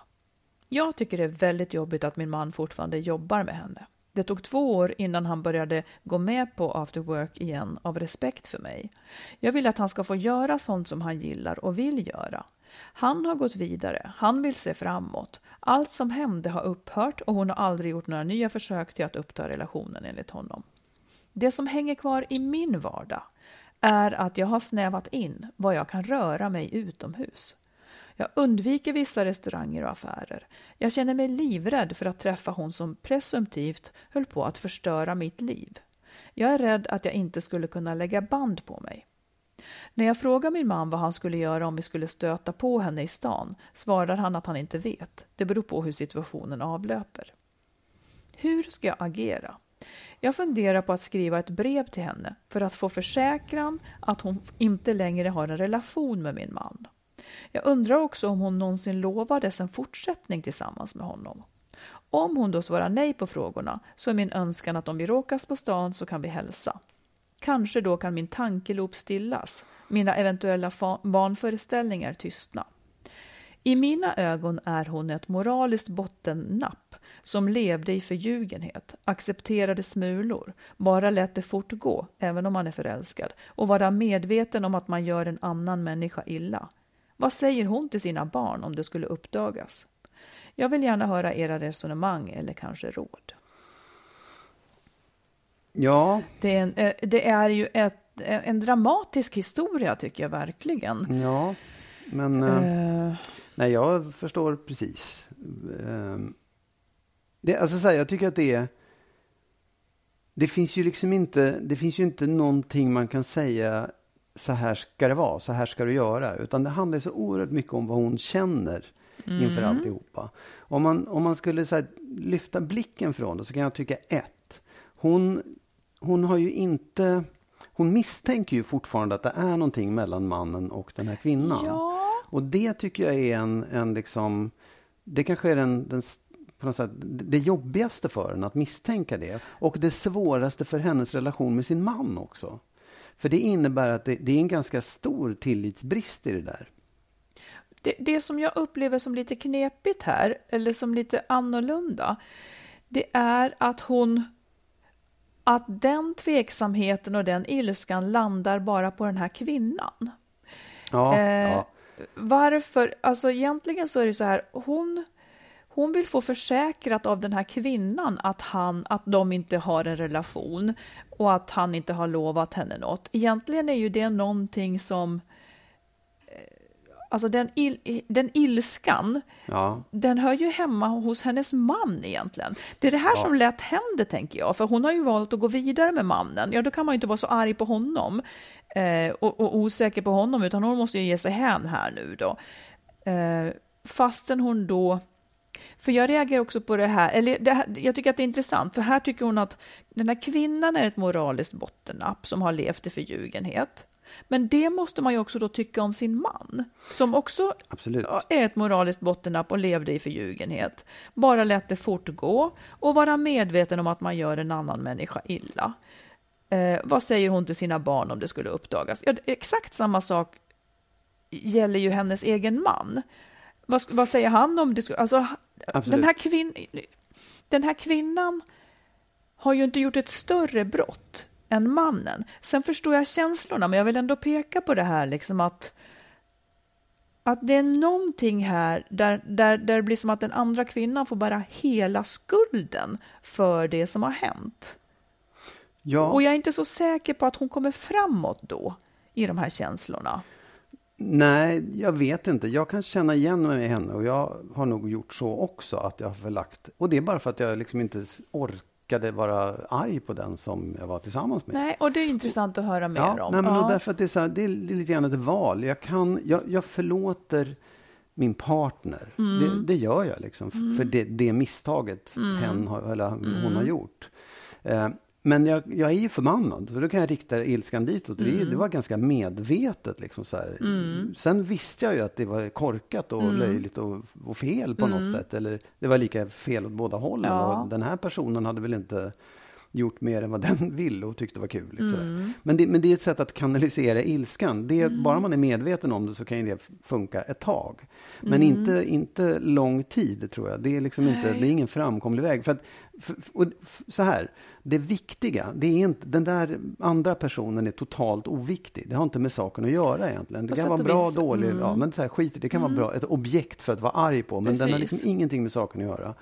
Jag tycker det är väldigt jobbigt att min man fortfarande jobbar med henne. Det tog två år innan han började gå med på after work igen av respekt för mig. Jag vill att han ska få göra sånt som han gillar och vill göra. Han har gått vidare, han vill se framåt. Allt som hände har upphört och hon har aldrig gjort några nya försök till att uppta relationen enligt honom. Det som hänger kvar i min vardag är att jag har snävat in vad jag kan röra mig utomhus. Jag undviker vissa restauranger och affärer. Jag känner mig livrädd för att träffa hon som presumtivt höll på att förstöra mitt liv. Jag är rädd att jag inte skulle kunna lägga band på mig. När jag frågar min man vad han skulle göra om vi skulle stöta på henne i stan svarar han att han inte vet. Det beror på hur situationen avlöper. Hur ska jag agera? Jag funderar på att skriva ett brev till henne för att få försäkran att hon inte längre har en relation med min man. Jag undrar också om hon någonsin lovades en fortsättning tillsammans med honom. Om hon då svarar nej på frågorna så är min önskan att om vi råkas på stan så kan vi hälsa. Kanske då kan min tankeloop stillas, mina eventuella vanföreställningar tystna. I mina ögon är hon ett moraliskt bottennapp som levde i förljugenhet, accepterade smulor, bara lät det fortgå, även om man är förälskad, och vara medveten om att man gör en annan människa illa. Vad säger hon till sina barn om det skulle uppdagas? Jag vill gärna höra era resonemang eller kanske råd. Ja. Det är, en, eh, det är ju ett, en dramatisk historia tycker jag verkligen. Ja, men uh. nej, jag förstår precis. Ehm, det, alltså, så här, jag tycker att det är det finns ju liksom inte, det finns ju inte någonting man kan säga så här ska det vara, så här ska du göra. Utan det handlar så oerhört mycket om vad hon känner mm. inför alltihopa. Om man, om man skulle här, lyfta blicken från det så kan jag tycka ett. Hon, hon har ju inte, hon misstänker ju fortfarande att det är någonting mellan mannen och den här kvinnan. Ja. Och det tycker jag är en, en liksom, det kanske är den, den på något sätt, det jobbigaste för henne att misstänka det. Och det svåraste för hennes relation med sin man också. För det innebär att det, det är en ganska stor tillitsbrist i det där. Det, det, som jag upplever som lite knepigt här, eller som lite annorlunda, det är att hon att den tveksamheten och den ilskan landar bara på den här kvinnan. Ja, eh, ja. Varför? Alltså egentligen så är det så här, hon hon vill få försäkrat av den här kvinnan att, han, att de inte har en relation och att han inte har lovat henne något. Egentligen är ju det någonting som... Eh, alltså den, il, den ilskan, ja. den hör ju hemma hos hennes man egentligen. Det är det här ja. som lätt händer, tänker jag. För hon har ju valt att gå vidare med mannen. Ja, då kan man ju inte vara så arg på honom eh, och, och, osäker på honom, utan hon måste ju ge sig hän här nu då. Eh, fastän hon då för jag reagerar också på det här, eller det här, jag tycker att det är intressant, för här tycker hon att den här kvinnan är ett moraliskt bottennapp som har levt i förljugenhet. Men det måste man ju också då tycka om sin man, som också Absolut. är ett moraliskt bottennapp och levde i förljugenhet. Bara lät det fortgå och vara medveten om att man gör en annan människa illa. Eh, vad säger hon till sina barn om det skulle uppdagas? Ja, exakt samma sak gäller ju hennes egen man. Vad, vad säger han om det? Alltså, den här, kvin den här kvinnan har ju inte gjort ett större brott än mannen. Sen förstår jag känslorna, men jag vill ändå peka på det här liksom att att det är någonting här där, där, där det blir som att den andra kvinnan får bära hela skulden för det som har hänt. Ja. Och jag är inte så säker på att hon kommer framåt då i de här känslorna. Nej, jag vet inte. Jag kan känna igen mig i henne och jag har nog gjort så också att jag har förlagt. Och det är bara för att jag liksom inte orkade vara arg på den som jag var tillsammans med. Nej, och det är intressant att höra mer ja, om. Nej, men ja. därför att det är, så här, det är lite grann ett val. Jag, kan, jag, jag förlåter min partner. Mm. Det, det gör jag liksom. För det, det misstaget Mm. hen har, eller hon har gjort. Eh, men jag, jag är ju förbannad, för då kan jag rikta ilskan ditåt. Det, Mm. det var ganska medvetet. Liksom, så här. Sen visste jag ju att det var korkat Mm. och löjligt och, och fel på något sätt. Eller det var lika fel åt båda hållen. Ja. Och den här personen hade väl inte gjort mer än vad den ville och tyckte var kul. Liksom Mm. Men, det, men det är ett sätt att kanalisera ilskan. Det, Bara man är medveten om det så kan ju det funka ett tag. Men Mm. inte, inte lång tid, tror jag. Det är, liksom inte, det är ingen framkomlig väg. För att, för, och, så här, det viktiga, det är inte, den där andra personen är totalt oviktig. Det har inte med saken att göra egentligen. Det På kan vara bra, vis. dålig, Mm. ja, men så här, skit det. Det kan vara bra, ett objekt för att vara arg på. Men den har Precis. liksom ingenting med saken att göra.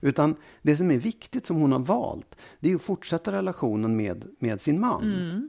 Utan det som är viktigt som hon har valt, det är att fortsätta relationen med, med sin man. Mm.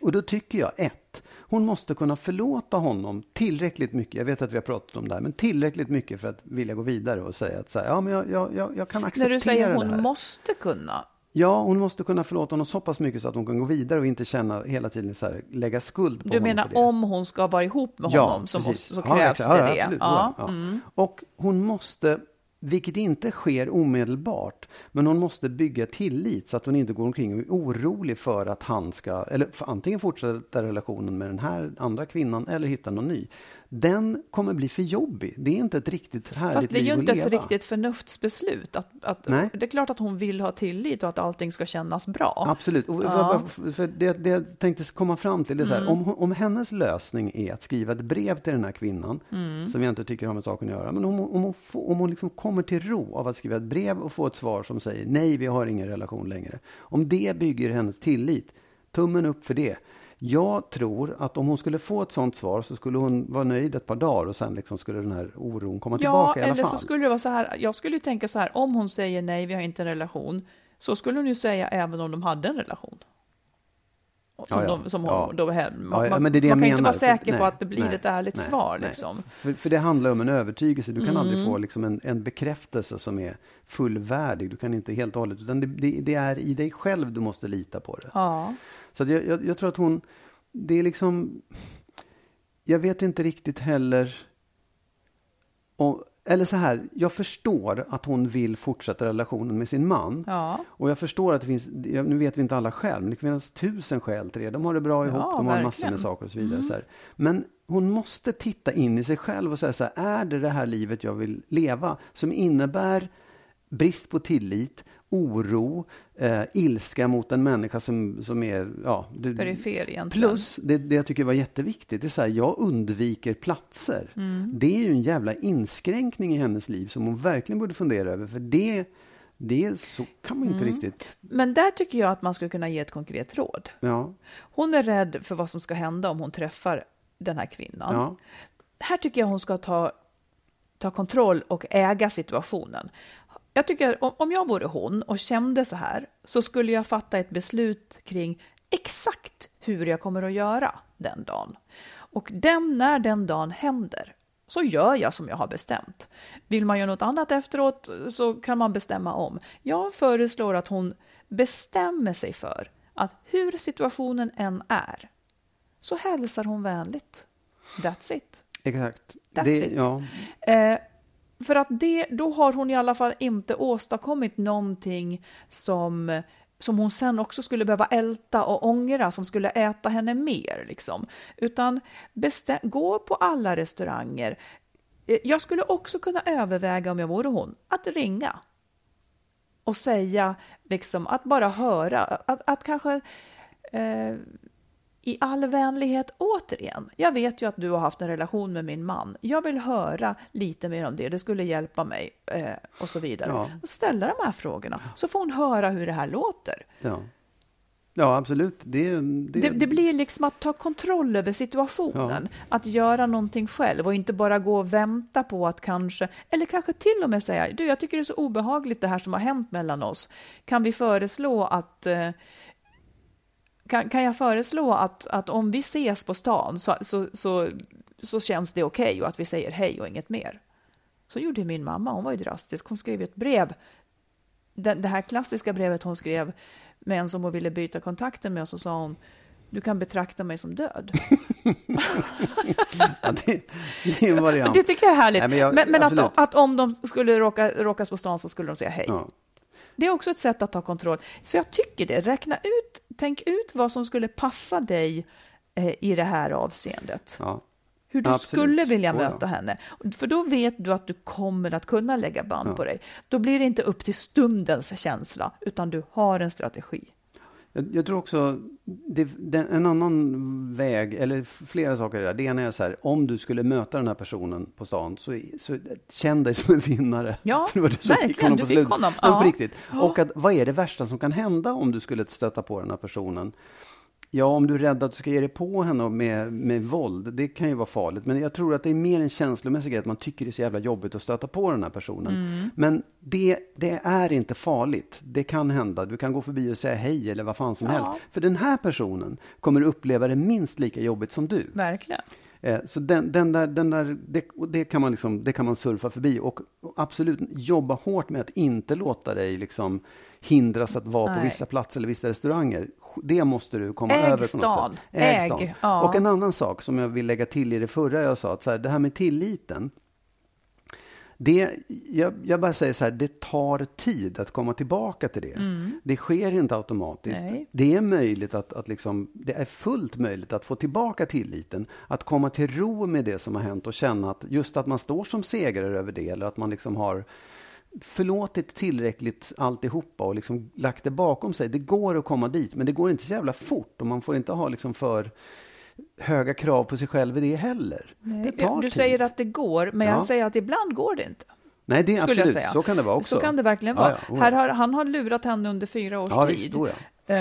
Och då tycker jag, ett, hon måste kunna förlåta honom tillräckligt mycket. Jag vet att vi har pratat om det här, men tillräckligt mycket för att vilja gå vidare och säga att så här, ja, men jag, jag, jag, kan acceptera När du säger det här. hon måste kunna. Ja, hon måste kunna förlåta honom så pass mycket så att hon kan gå vidare och inte känna hela tiden så här, lägga skuld på Du honom menar för det. om hon ska vara ihop med honom så, precis. måste, så Ja, krävs exakt. det Ja, det. Ja. Ja, ja. Mm. Och hon måste, vilket inte sker omedelbart, men hon måste bygga tillit så att hon inte går omkring och är orolig för att han ska, eller antingen fortsätta relationen med den här andra kvinnan eller hitta någon ny. Den kommer bli för jobbig. Det är inte ett riktigt härligt Fast det är liv ju inte ett riktigt förnuftsbeslut. Att, att, det är klart att hon vill ha tillit och att allting ska kännas bra. Absolut. Och för, Ja. för, det, det jag tänkte komma fram till är så Mm. här, om, hon- om hennes lösning är att skriva ett brev till den här kvinnan, Mm. som jag inte tycker har med saken att göra, men om, om hon, får, om hon liksom kommer till ro av att skriva ett brev och få ett svar som säger nej, vi har ingen relation längre. Om det bygger hennes tillit, tummen upp för det. Jag tror att om hon skulle få ett sånt svar så skulle hon vara nöjd ett par dagar och sen liksom skulle den här oron komma Ja, tillbaka i alla eller fall. så skulle det vara så här. Jag skulle ju tänka så här, om hon säger nej, vi har inte en relation, så skulle hon ju säga även om de hade en relation. Som Ja, ja. De, som hon, då, man, Ja, men det är det man kan inte menar. vara säker För- på nej, att det blir nej, ett ärligt nej, svar. Liksom. För, för det handlar om en övertygelse. Du kan Mm. aldrig få liksom en, en bekräftelse som är fullvärdig. Du kan inte helt och hållet, utan det, det, det är i dig själv du måste lita på det. Ja. Så jag, jag, jag tror att hon, det är liksom, jag vet inte riktigt heller, om, eller så här, jag förstår att hon vill fortsätta relationen med sin man. Ja. Och jag förstår att det finns, nu vet vi inte alla skäl, men det kan finnas tusen skäl till det. De har det bra ihop, Ja, de har massor verkligen. med saker och så vidare. Så här. Men hon måste titta in i sig själv och säga så här, är det det här livet jag vill leva som innebär brist på tillit, oro, eh, ilska mot en människa som, som är... Ja, du, Perifer egentligen. Plus, det, det jag tycker var jätteviktigt, det är så här, jag undviker platser. Mm. Det är ju en jävla inskränkning i hennes liv som hon verkligen borde fundera över, för det, det så kan man inte Mm. riktigt... Men där tycker jag att man skulle kunna ge ett konkret råd. Ja, Hon är rädd för vad som ska hända om hon träffar den här kvinnan. ja, Här tycker jag hon ska ta, ta kontroll och äga situationen. Jag tycker om, jag vore hon och kände så här så skulle jag fatta ett beslut kring exakt hur jag kommer att göra den dagen. Och den, när den dagen händer så gör jag som jag har bestämt. Vill man göra något annat efteråt så kan man bestämma om. Jag föreslår att hon bestämmer sig för att hur situationen än är så hälsar hon vänligt. That's it. exakt. That's det, it. Ja, Eh, för att det, då har hon i alla fall inte åstadkommit någonting som, som hon sen också skulle behöva älta och ångra, som skulle äta henne mer. Liksom. Utan bestäm, gå på alla restauranger. Eh, jag skulle också kunna överväga, om jag vore hon, att ringa. Och säga, liksom, att bara höra, att, att kanske eh, i all vänlighet återigen. Jag vet ju att du har haft en relation med min man. Jag vill höra lite mer om det. Det skulle hjälpa mig eh, och så vidare. Ja. Och ställa de här frågorna så får hon höra hur det här låter. ja. ja absolut. Det, det, Det, det blir liksom att ta kontroll över situationen. Att göra någonting själv och inte bara gå och vänta på att kanske, eller kanske till och med säga, du jag tycker det är så obehagligt det här som har hänt mellan oss. Kan vi föreslå att eh, kan, kan jag föreslå att, att om vi ses på stan så, så, så, så känns det okej okay och att vi säger hej och inget mer. Så gjorde min mamma, hon var ju drastisk. Hon skrev ett brev, det, det här klassiska brevet hon skrev med en som hon ville byta kontakten med och så sa hon du kan betrakta mig som död. ja, det, det, är en variant. Det tycker jag är härligt. Nej, men, jag, men, men att, att, om de skulle råka, råkas på stan så skulle de säga hej. Ja. Det är också ett sätt att ta kontroll. Så jag tycker det. Räkna ut, tänk ut vad som skulle passa dig eh, i det här avseendet. Ja. Hur du Absolut. skulle vilja Oh, ja. möta henne. För då vet du att du kommer att kunna lägga band Ja. på dig. Då blir det inte upp till stundens känsla, utan du har en strategi. Jag, jag tror också, det, det, en annan väg, eller flera saker där. Det ena är så här, om du skulle möta den här personen på stan, så, så känn dig som en vinnare. Ja, För det var du som verkligen, fick honom du på fick slutet. honom, Men ja. på riktigt. Och att, vad är det värsta som kan hända om du skulle stöta på den här personen? Ja, om du är rädd att du ska ge dig på henne med, med våld, det kan ju vara farligt. Men jag tror att det är mer en känslomässig grej, att man tycker det är så jävla jobbigt att stöta på den här personen. Mm. Men det, det är inte farligt. Det kan hända. Du kan gå förbi och säga hej eller vad fan som Ja. helst. För den här personen kommer uppleva det minst lika jobbigt som du. Verkligen. Eh, Så den, den där, den där, det, det, kan man liksom, det kan man surfa förbi och och absolut jobba hårt med att inte låta dig liksom hindras att vara på Nej. vissa platser eller vissa restauranger. Det måste du komma Äg över på något sätt. Äg, stan. ja. Och en annan sak som jag vill lägga till i det förra jag sa, att så här, det här med tilliten. Det, jag, jag bara säger så här, det tar tid att komma tillbaka till det. Det sker inte automatiskt. Mm. Nej. Det är möjligt att, att liksom, det är fullt möjligt att få tillbaka tilliten, att komma till ro med det som har hänt och känna att just att man står som segrare över det, eller att man liksom har förlåtit tillräckligt alltihopa och liksom lagt det bakom sig. Det går att komma dit, men det går inte så jävla fort och man får inte ha liksom för höga krav på sig själv i det heller. Det tar Du tid. säger att det går, men Ja. jag säger att ibland går det inte. Nej, det är absolut, så kan det vara också. Så kan det verkligen vara. ja. Här har, han har lurat henne under fyra års Ja, tid. visst. Eh,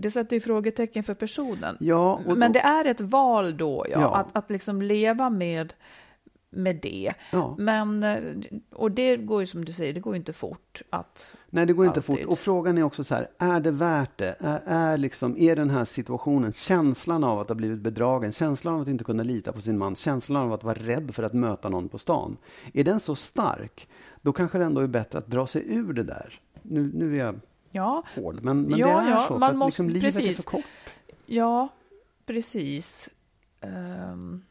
Det sätter ju frågetecken för personen. Ja, och- Men det är ett val då, ja, Ja. Att, att liksom leva med, med det. Ja. Men, eh, och det går ju som du säger, det går ju inte fort att... Nej, det går inte Alltid. fort. Och frågan är också så här, är det värt det? Är, är, liksom, är den här situationen, känslan av att ha blivit bedragen, känslan av att inte kunna lita på sin man, känslan av att vara rädd för att möta någon på stan, är den så stark, då kanske det ändå är bättre att dra sig ur det där. Nu, nu är jag Ja, hård, men, men Ja, det är ja, så, för man att måste- liksom, livet är precis. för kort. ja precis. Ehm,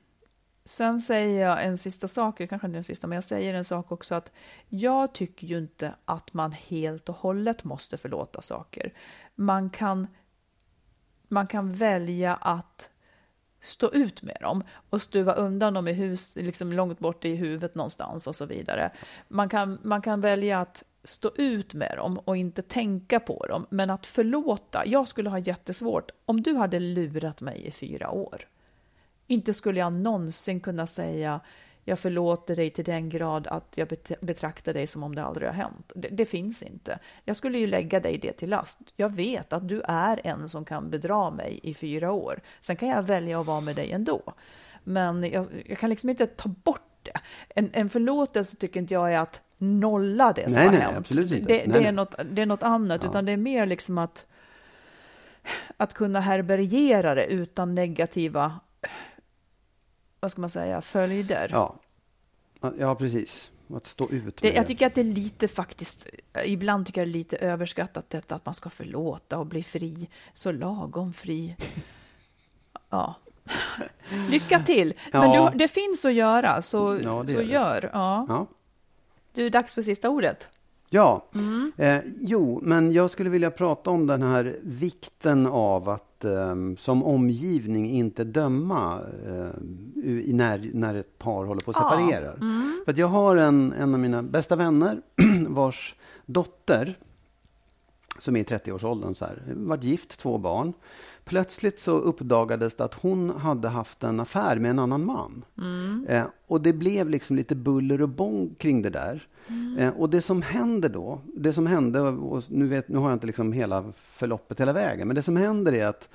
sen säger jag en sista sak, kanske inte den sista, men jag säger en sak också att jag tycker ju inte att man helt och hållet måste förlåta saker. Man kan, man kan välja att stå ut med dem och stuva undan dem i hus, liksom långt bort i huvudet någonstans och så vidare. Man kan, man kan välja att stå ut med dem och inte tänka på dem, men att förlåta. Jag skulle ha jättesvårt om du hade lurat mig i fyra år. Inte skulle jag någonsin kunna säga jag förlåter dig till den grad att jag bet- betraktar dig som om det aldrig har hänt. Det, det finns inte. Jag skulle ju lägga dig det till last. Jag vet att du är en som kan bedra mig i fyra år. Sen kan jag välja att vara med dig ändå. Men jag, jag kan liksom inte ta bort det. En, en förlåtelse tycker inte jag är att nolla det som Nej, har nej, hänt. absolut inte. Det, Nej, det, nej. är något, det är något annat, Ja. utan det är mer liksom att att kunna härbärgera det utan negativa vad ska man säga, följder. Ja. ja, precis. Att stå ut med Det, jag tycker att det är lite faktiskt, ibland tycker jag det är lite överskattat detta att man ska förlåta och bli fri, så lagom fri. Ja. Lycka till! Men Ja. du, det finns att göra, så, Ja, så gör det. gör. Ja. Ja. Du, dags för sista ordet. Ja, Mm. eh, jo, men jag skulle vilja prata om den här vikten av att eh, som omgivning inte döma eh, när, när ett par håller på att Ja, separera. mm. För att jag har en, en av mina bästa vänner vars dotter som är i 30-årsåldern, så här, varit gift, två barn. Plötsligt så uppdagades det att hon hade haft en affär med en annan man. Eh, och det blev liksom lite buller och bång kring det där. Eh, och det som händer då, det som hände, och nu, vet, nu har jag inte liksom hela förloppet hela vägen, men det som händer är att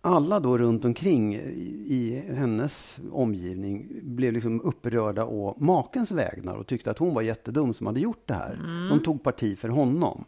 alla då runt omkring i, hennes omgivning blev liksom upprörda å makens vägnar och tyckte att hon var jättedum som hade gjort det här. De tog parti för honom.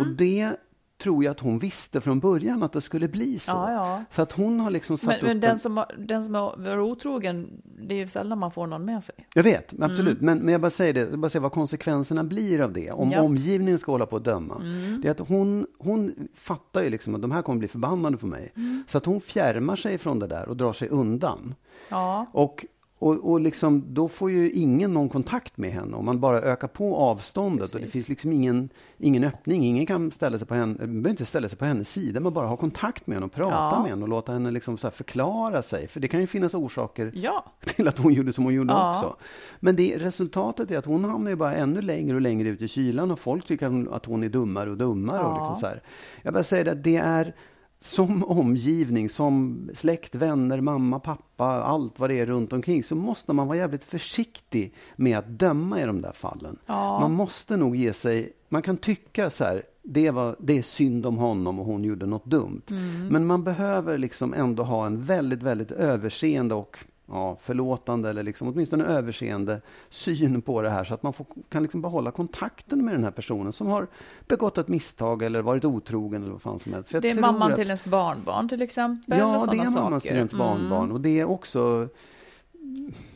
Och det tror jag att hon visste från början att det skulle bli så. Ja, ja. Så att hon har liksom satt Men, upp men den, en... som, har- den som är otrogen, det är ju sällan man får någon med sig. Jag vet, absolut. Men, men jag bara säger det, jag bara säger vad konsekvenserna blir av det. Om Ja. omgivningen ska hålla på att döma. Det är att hon, hon fattar ju liksom att de här kommer bli förbannade på mig. Så att hon fjärmar sig från det där och drar sig undan. Ja, Och, och, och liksom, då får ju ingen någon kontakt med henne om man bara ökar på avståndet. Och det Precis. finns liksom ingen, ingen öppning. Ingen kan ställa sig på henne, behöver inte ställa sig på hennes sida, men bara ha kontakt med henne och prata Ja. med henne och låta henne liksom förklara sig. För det kan ju finnas orsaker ja. till att hon gjorde som hon gjorde Ja. också. Men det, resultatet är att hon hamnar ju bara ännu längre och längre ut i kylan och folk tycker att hon, att hon är dummare och dummare. Och liksom så här. Jag bara säger att det är som omgivning, som släkt, vänner, mamma, pappa, allt vad det är runt omkring så måste man vara jävligt försiktig med att döma i de där fallen. Ja. Man måste nog ge sig, man kan tycka så här, det, var, det är synd om honom och hon gjorde något dumt. Men man behöver liksom ändå ha en väldigt, väldigt överseende och ja, förlåtande eller liksom åtminstone överseende syn på det här så att man får, kan liksom behålla kontakten med den här personen som har begått ett misstag eller varit otrogen eller vad fan som helst. För Det är mamman att- till ens barnbarn till exempel. Ja, det är. Mm. till ens barnbarn. Och det är också...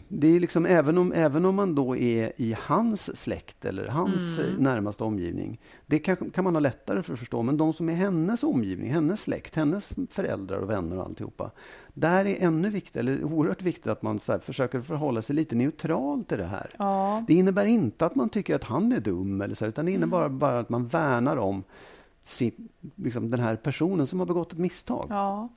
Det är liksom, även om, även om man då är i hans släkt eller hans Mm. närmaste omgivning, det kan, kan man ha lättare för att förstå. Men de som är hennes omgivning, hennes släkt, hennes föräldrar och vänner och alltihopa. Där är ännu viktigt, eller oerhört viktigt att man så här, försöker förhålla sig lite neutral till det här. Ja. Det innebär inte att man tycker att han är dum, eller så, utan det innebär Mm. bara att man värnar om sin, liksom, den här personen som har begått ett misstag. Ja.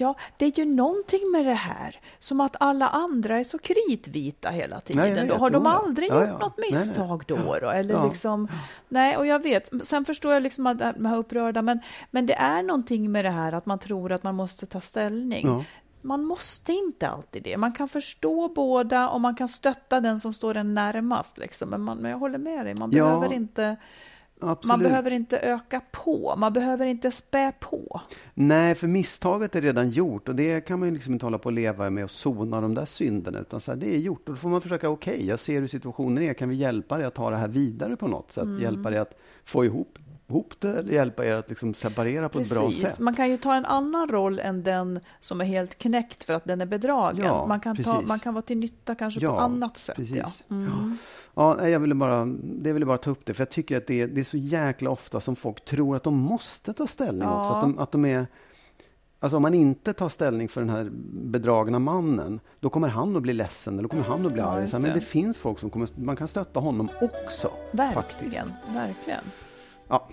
Ja, det är ju någonting med det här. Som att alla andra är så kritvita hela tiden. jag då har de aldrig Ja, gjort ja. något Nej, nej. misstag då? då? Eller Ja. liksom, nej, och jag vet. Sen förstår jag liksom att de här upprörda, men, men det är någonting med det här att man tror att man måste ta ställning. Ja. Man måste inte alltid det. Man kan förstå båda och man kan stötta den som står en närmast. Liksom. Men, man, men jag håller med dig, man behöver inte Absolut. man behöver inte öka på, man behöver inte spä på. Nej, för misstaget är redan gjort och det kan man ju liksom inte hålla på att leva med och sona de där synderna. Utan så här, det är gjort och då får man försöka, okej, jag ser hur situationen är. Kan vi hjälpa dig att ta det här vidare på något sätt? Mm. Hjälpa dig att få ihop, ihop det eller hjälpa er att liksom separera på ett bra sätt? Man kan ju ta en annan roll än den som är helt knäckt för att den är bedragen. Ja, man, kan ta, precis. man kan vara till nytta kanske på Ja, annat sätt. precis. Ja. Mm. Ja, jag ville bara, det ville bara ta upp det, för jag tycker att det är, det är så jäkla ofta som folk tror att de måste ta ställning Ja. också. Att de, att de är, alltså om man inte tar ställning för den här bedragna mannen, då kommer han att bli ledsen eller då kommer han att bli Ja, arg. Så här, Men det. det finns folk som kommer, man kan stötta honom också. Faktiskt. Verkligen, Ja,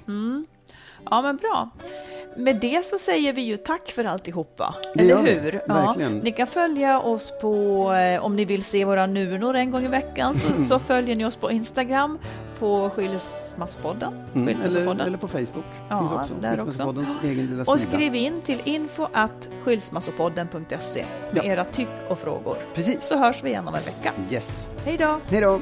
Ja, men bra. Med det så säger vi ju tack för alltihopa. Det eller hur? verkligen. Ni kan följa oss på, eh, om ni vill se våra nunor en gång i veckan, så, så följer ni oss på Instagram på Skilsmasspodden. mm. eller, eller på Facebook. Ja, också. där också. Och skriv in till info at skilsmassopodden.se med Ja. era tyck och frågor. Precis. Så hörs vi igen om en vecka. Yes. Hej då! Hej då!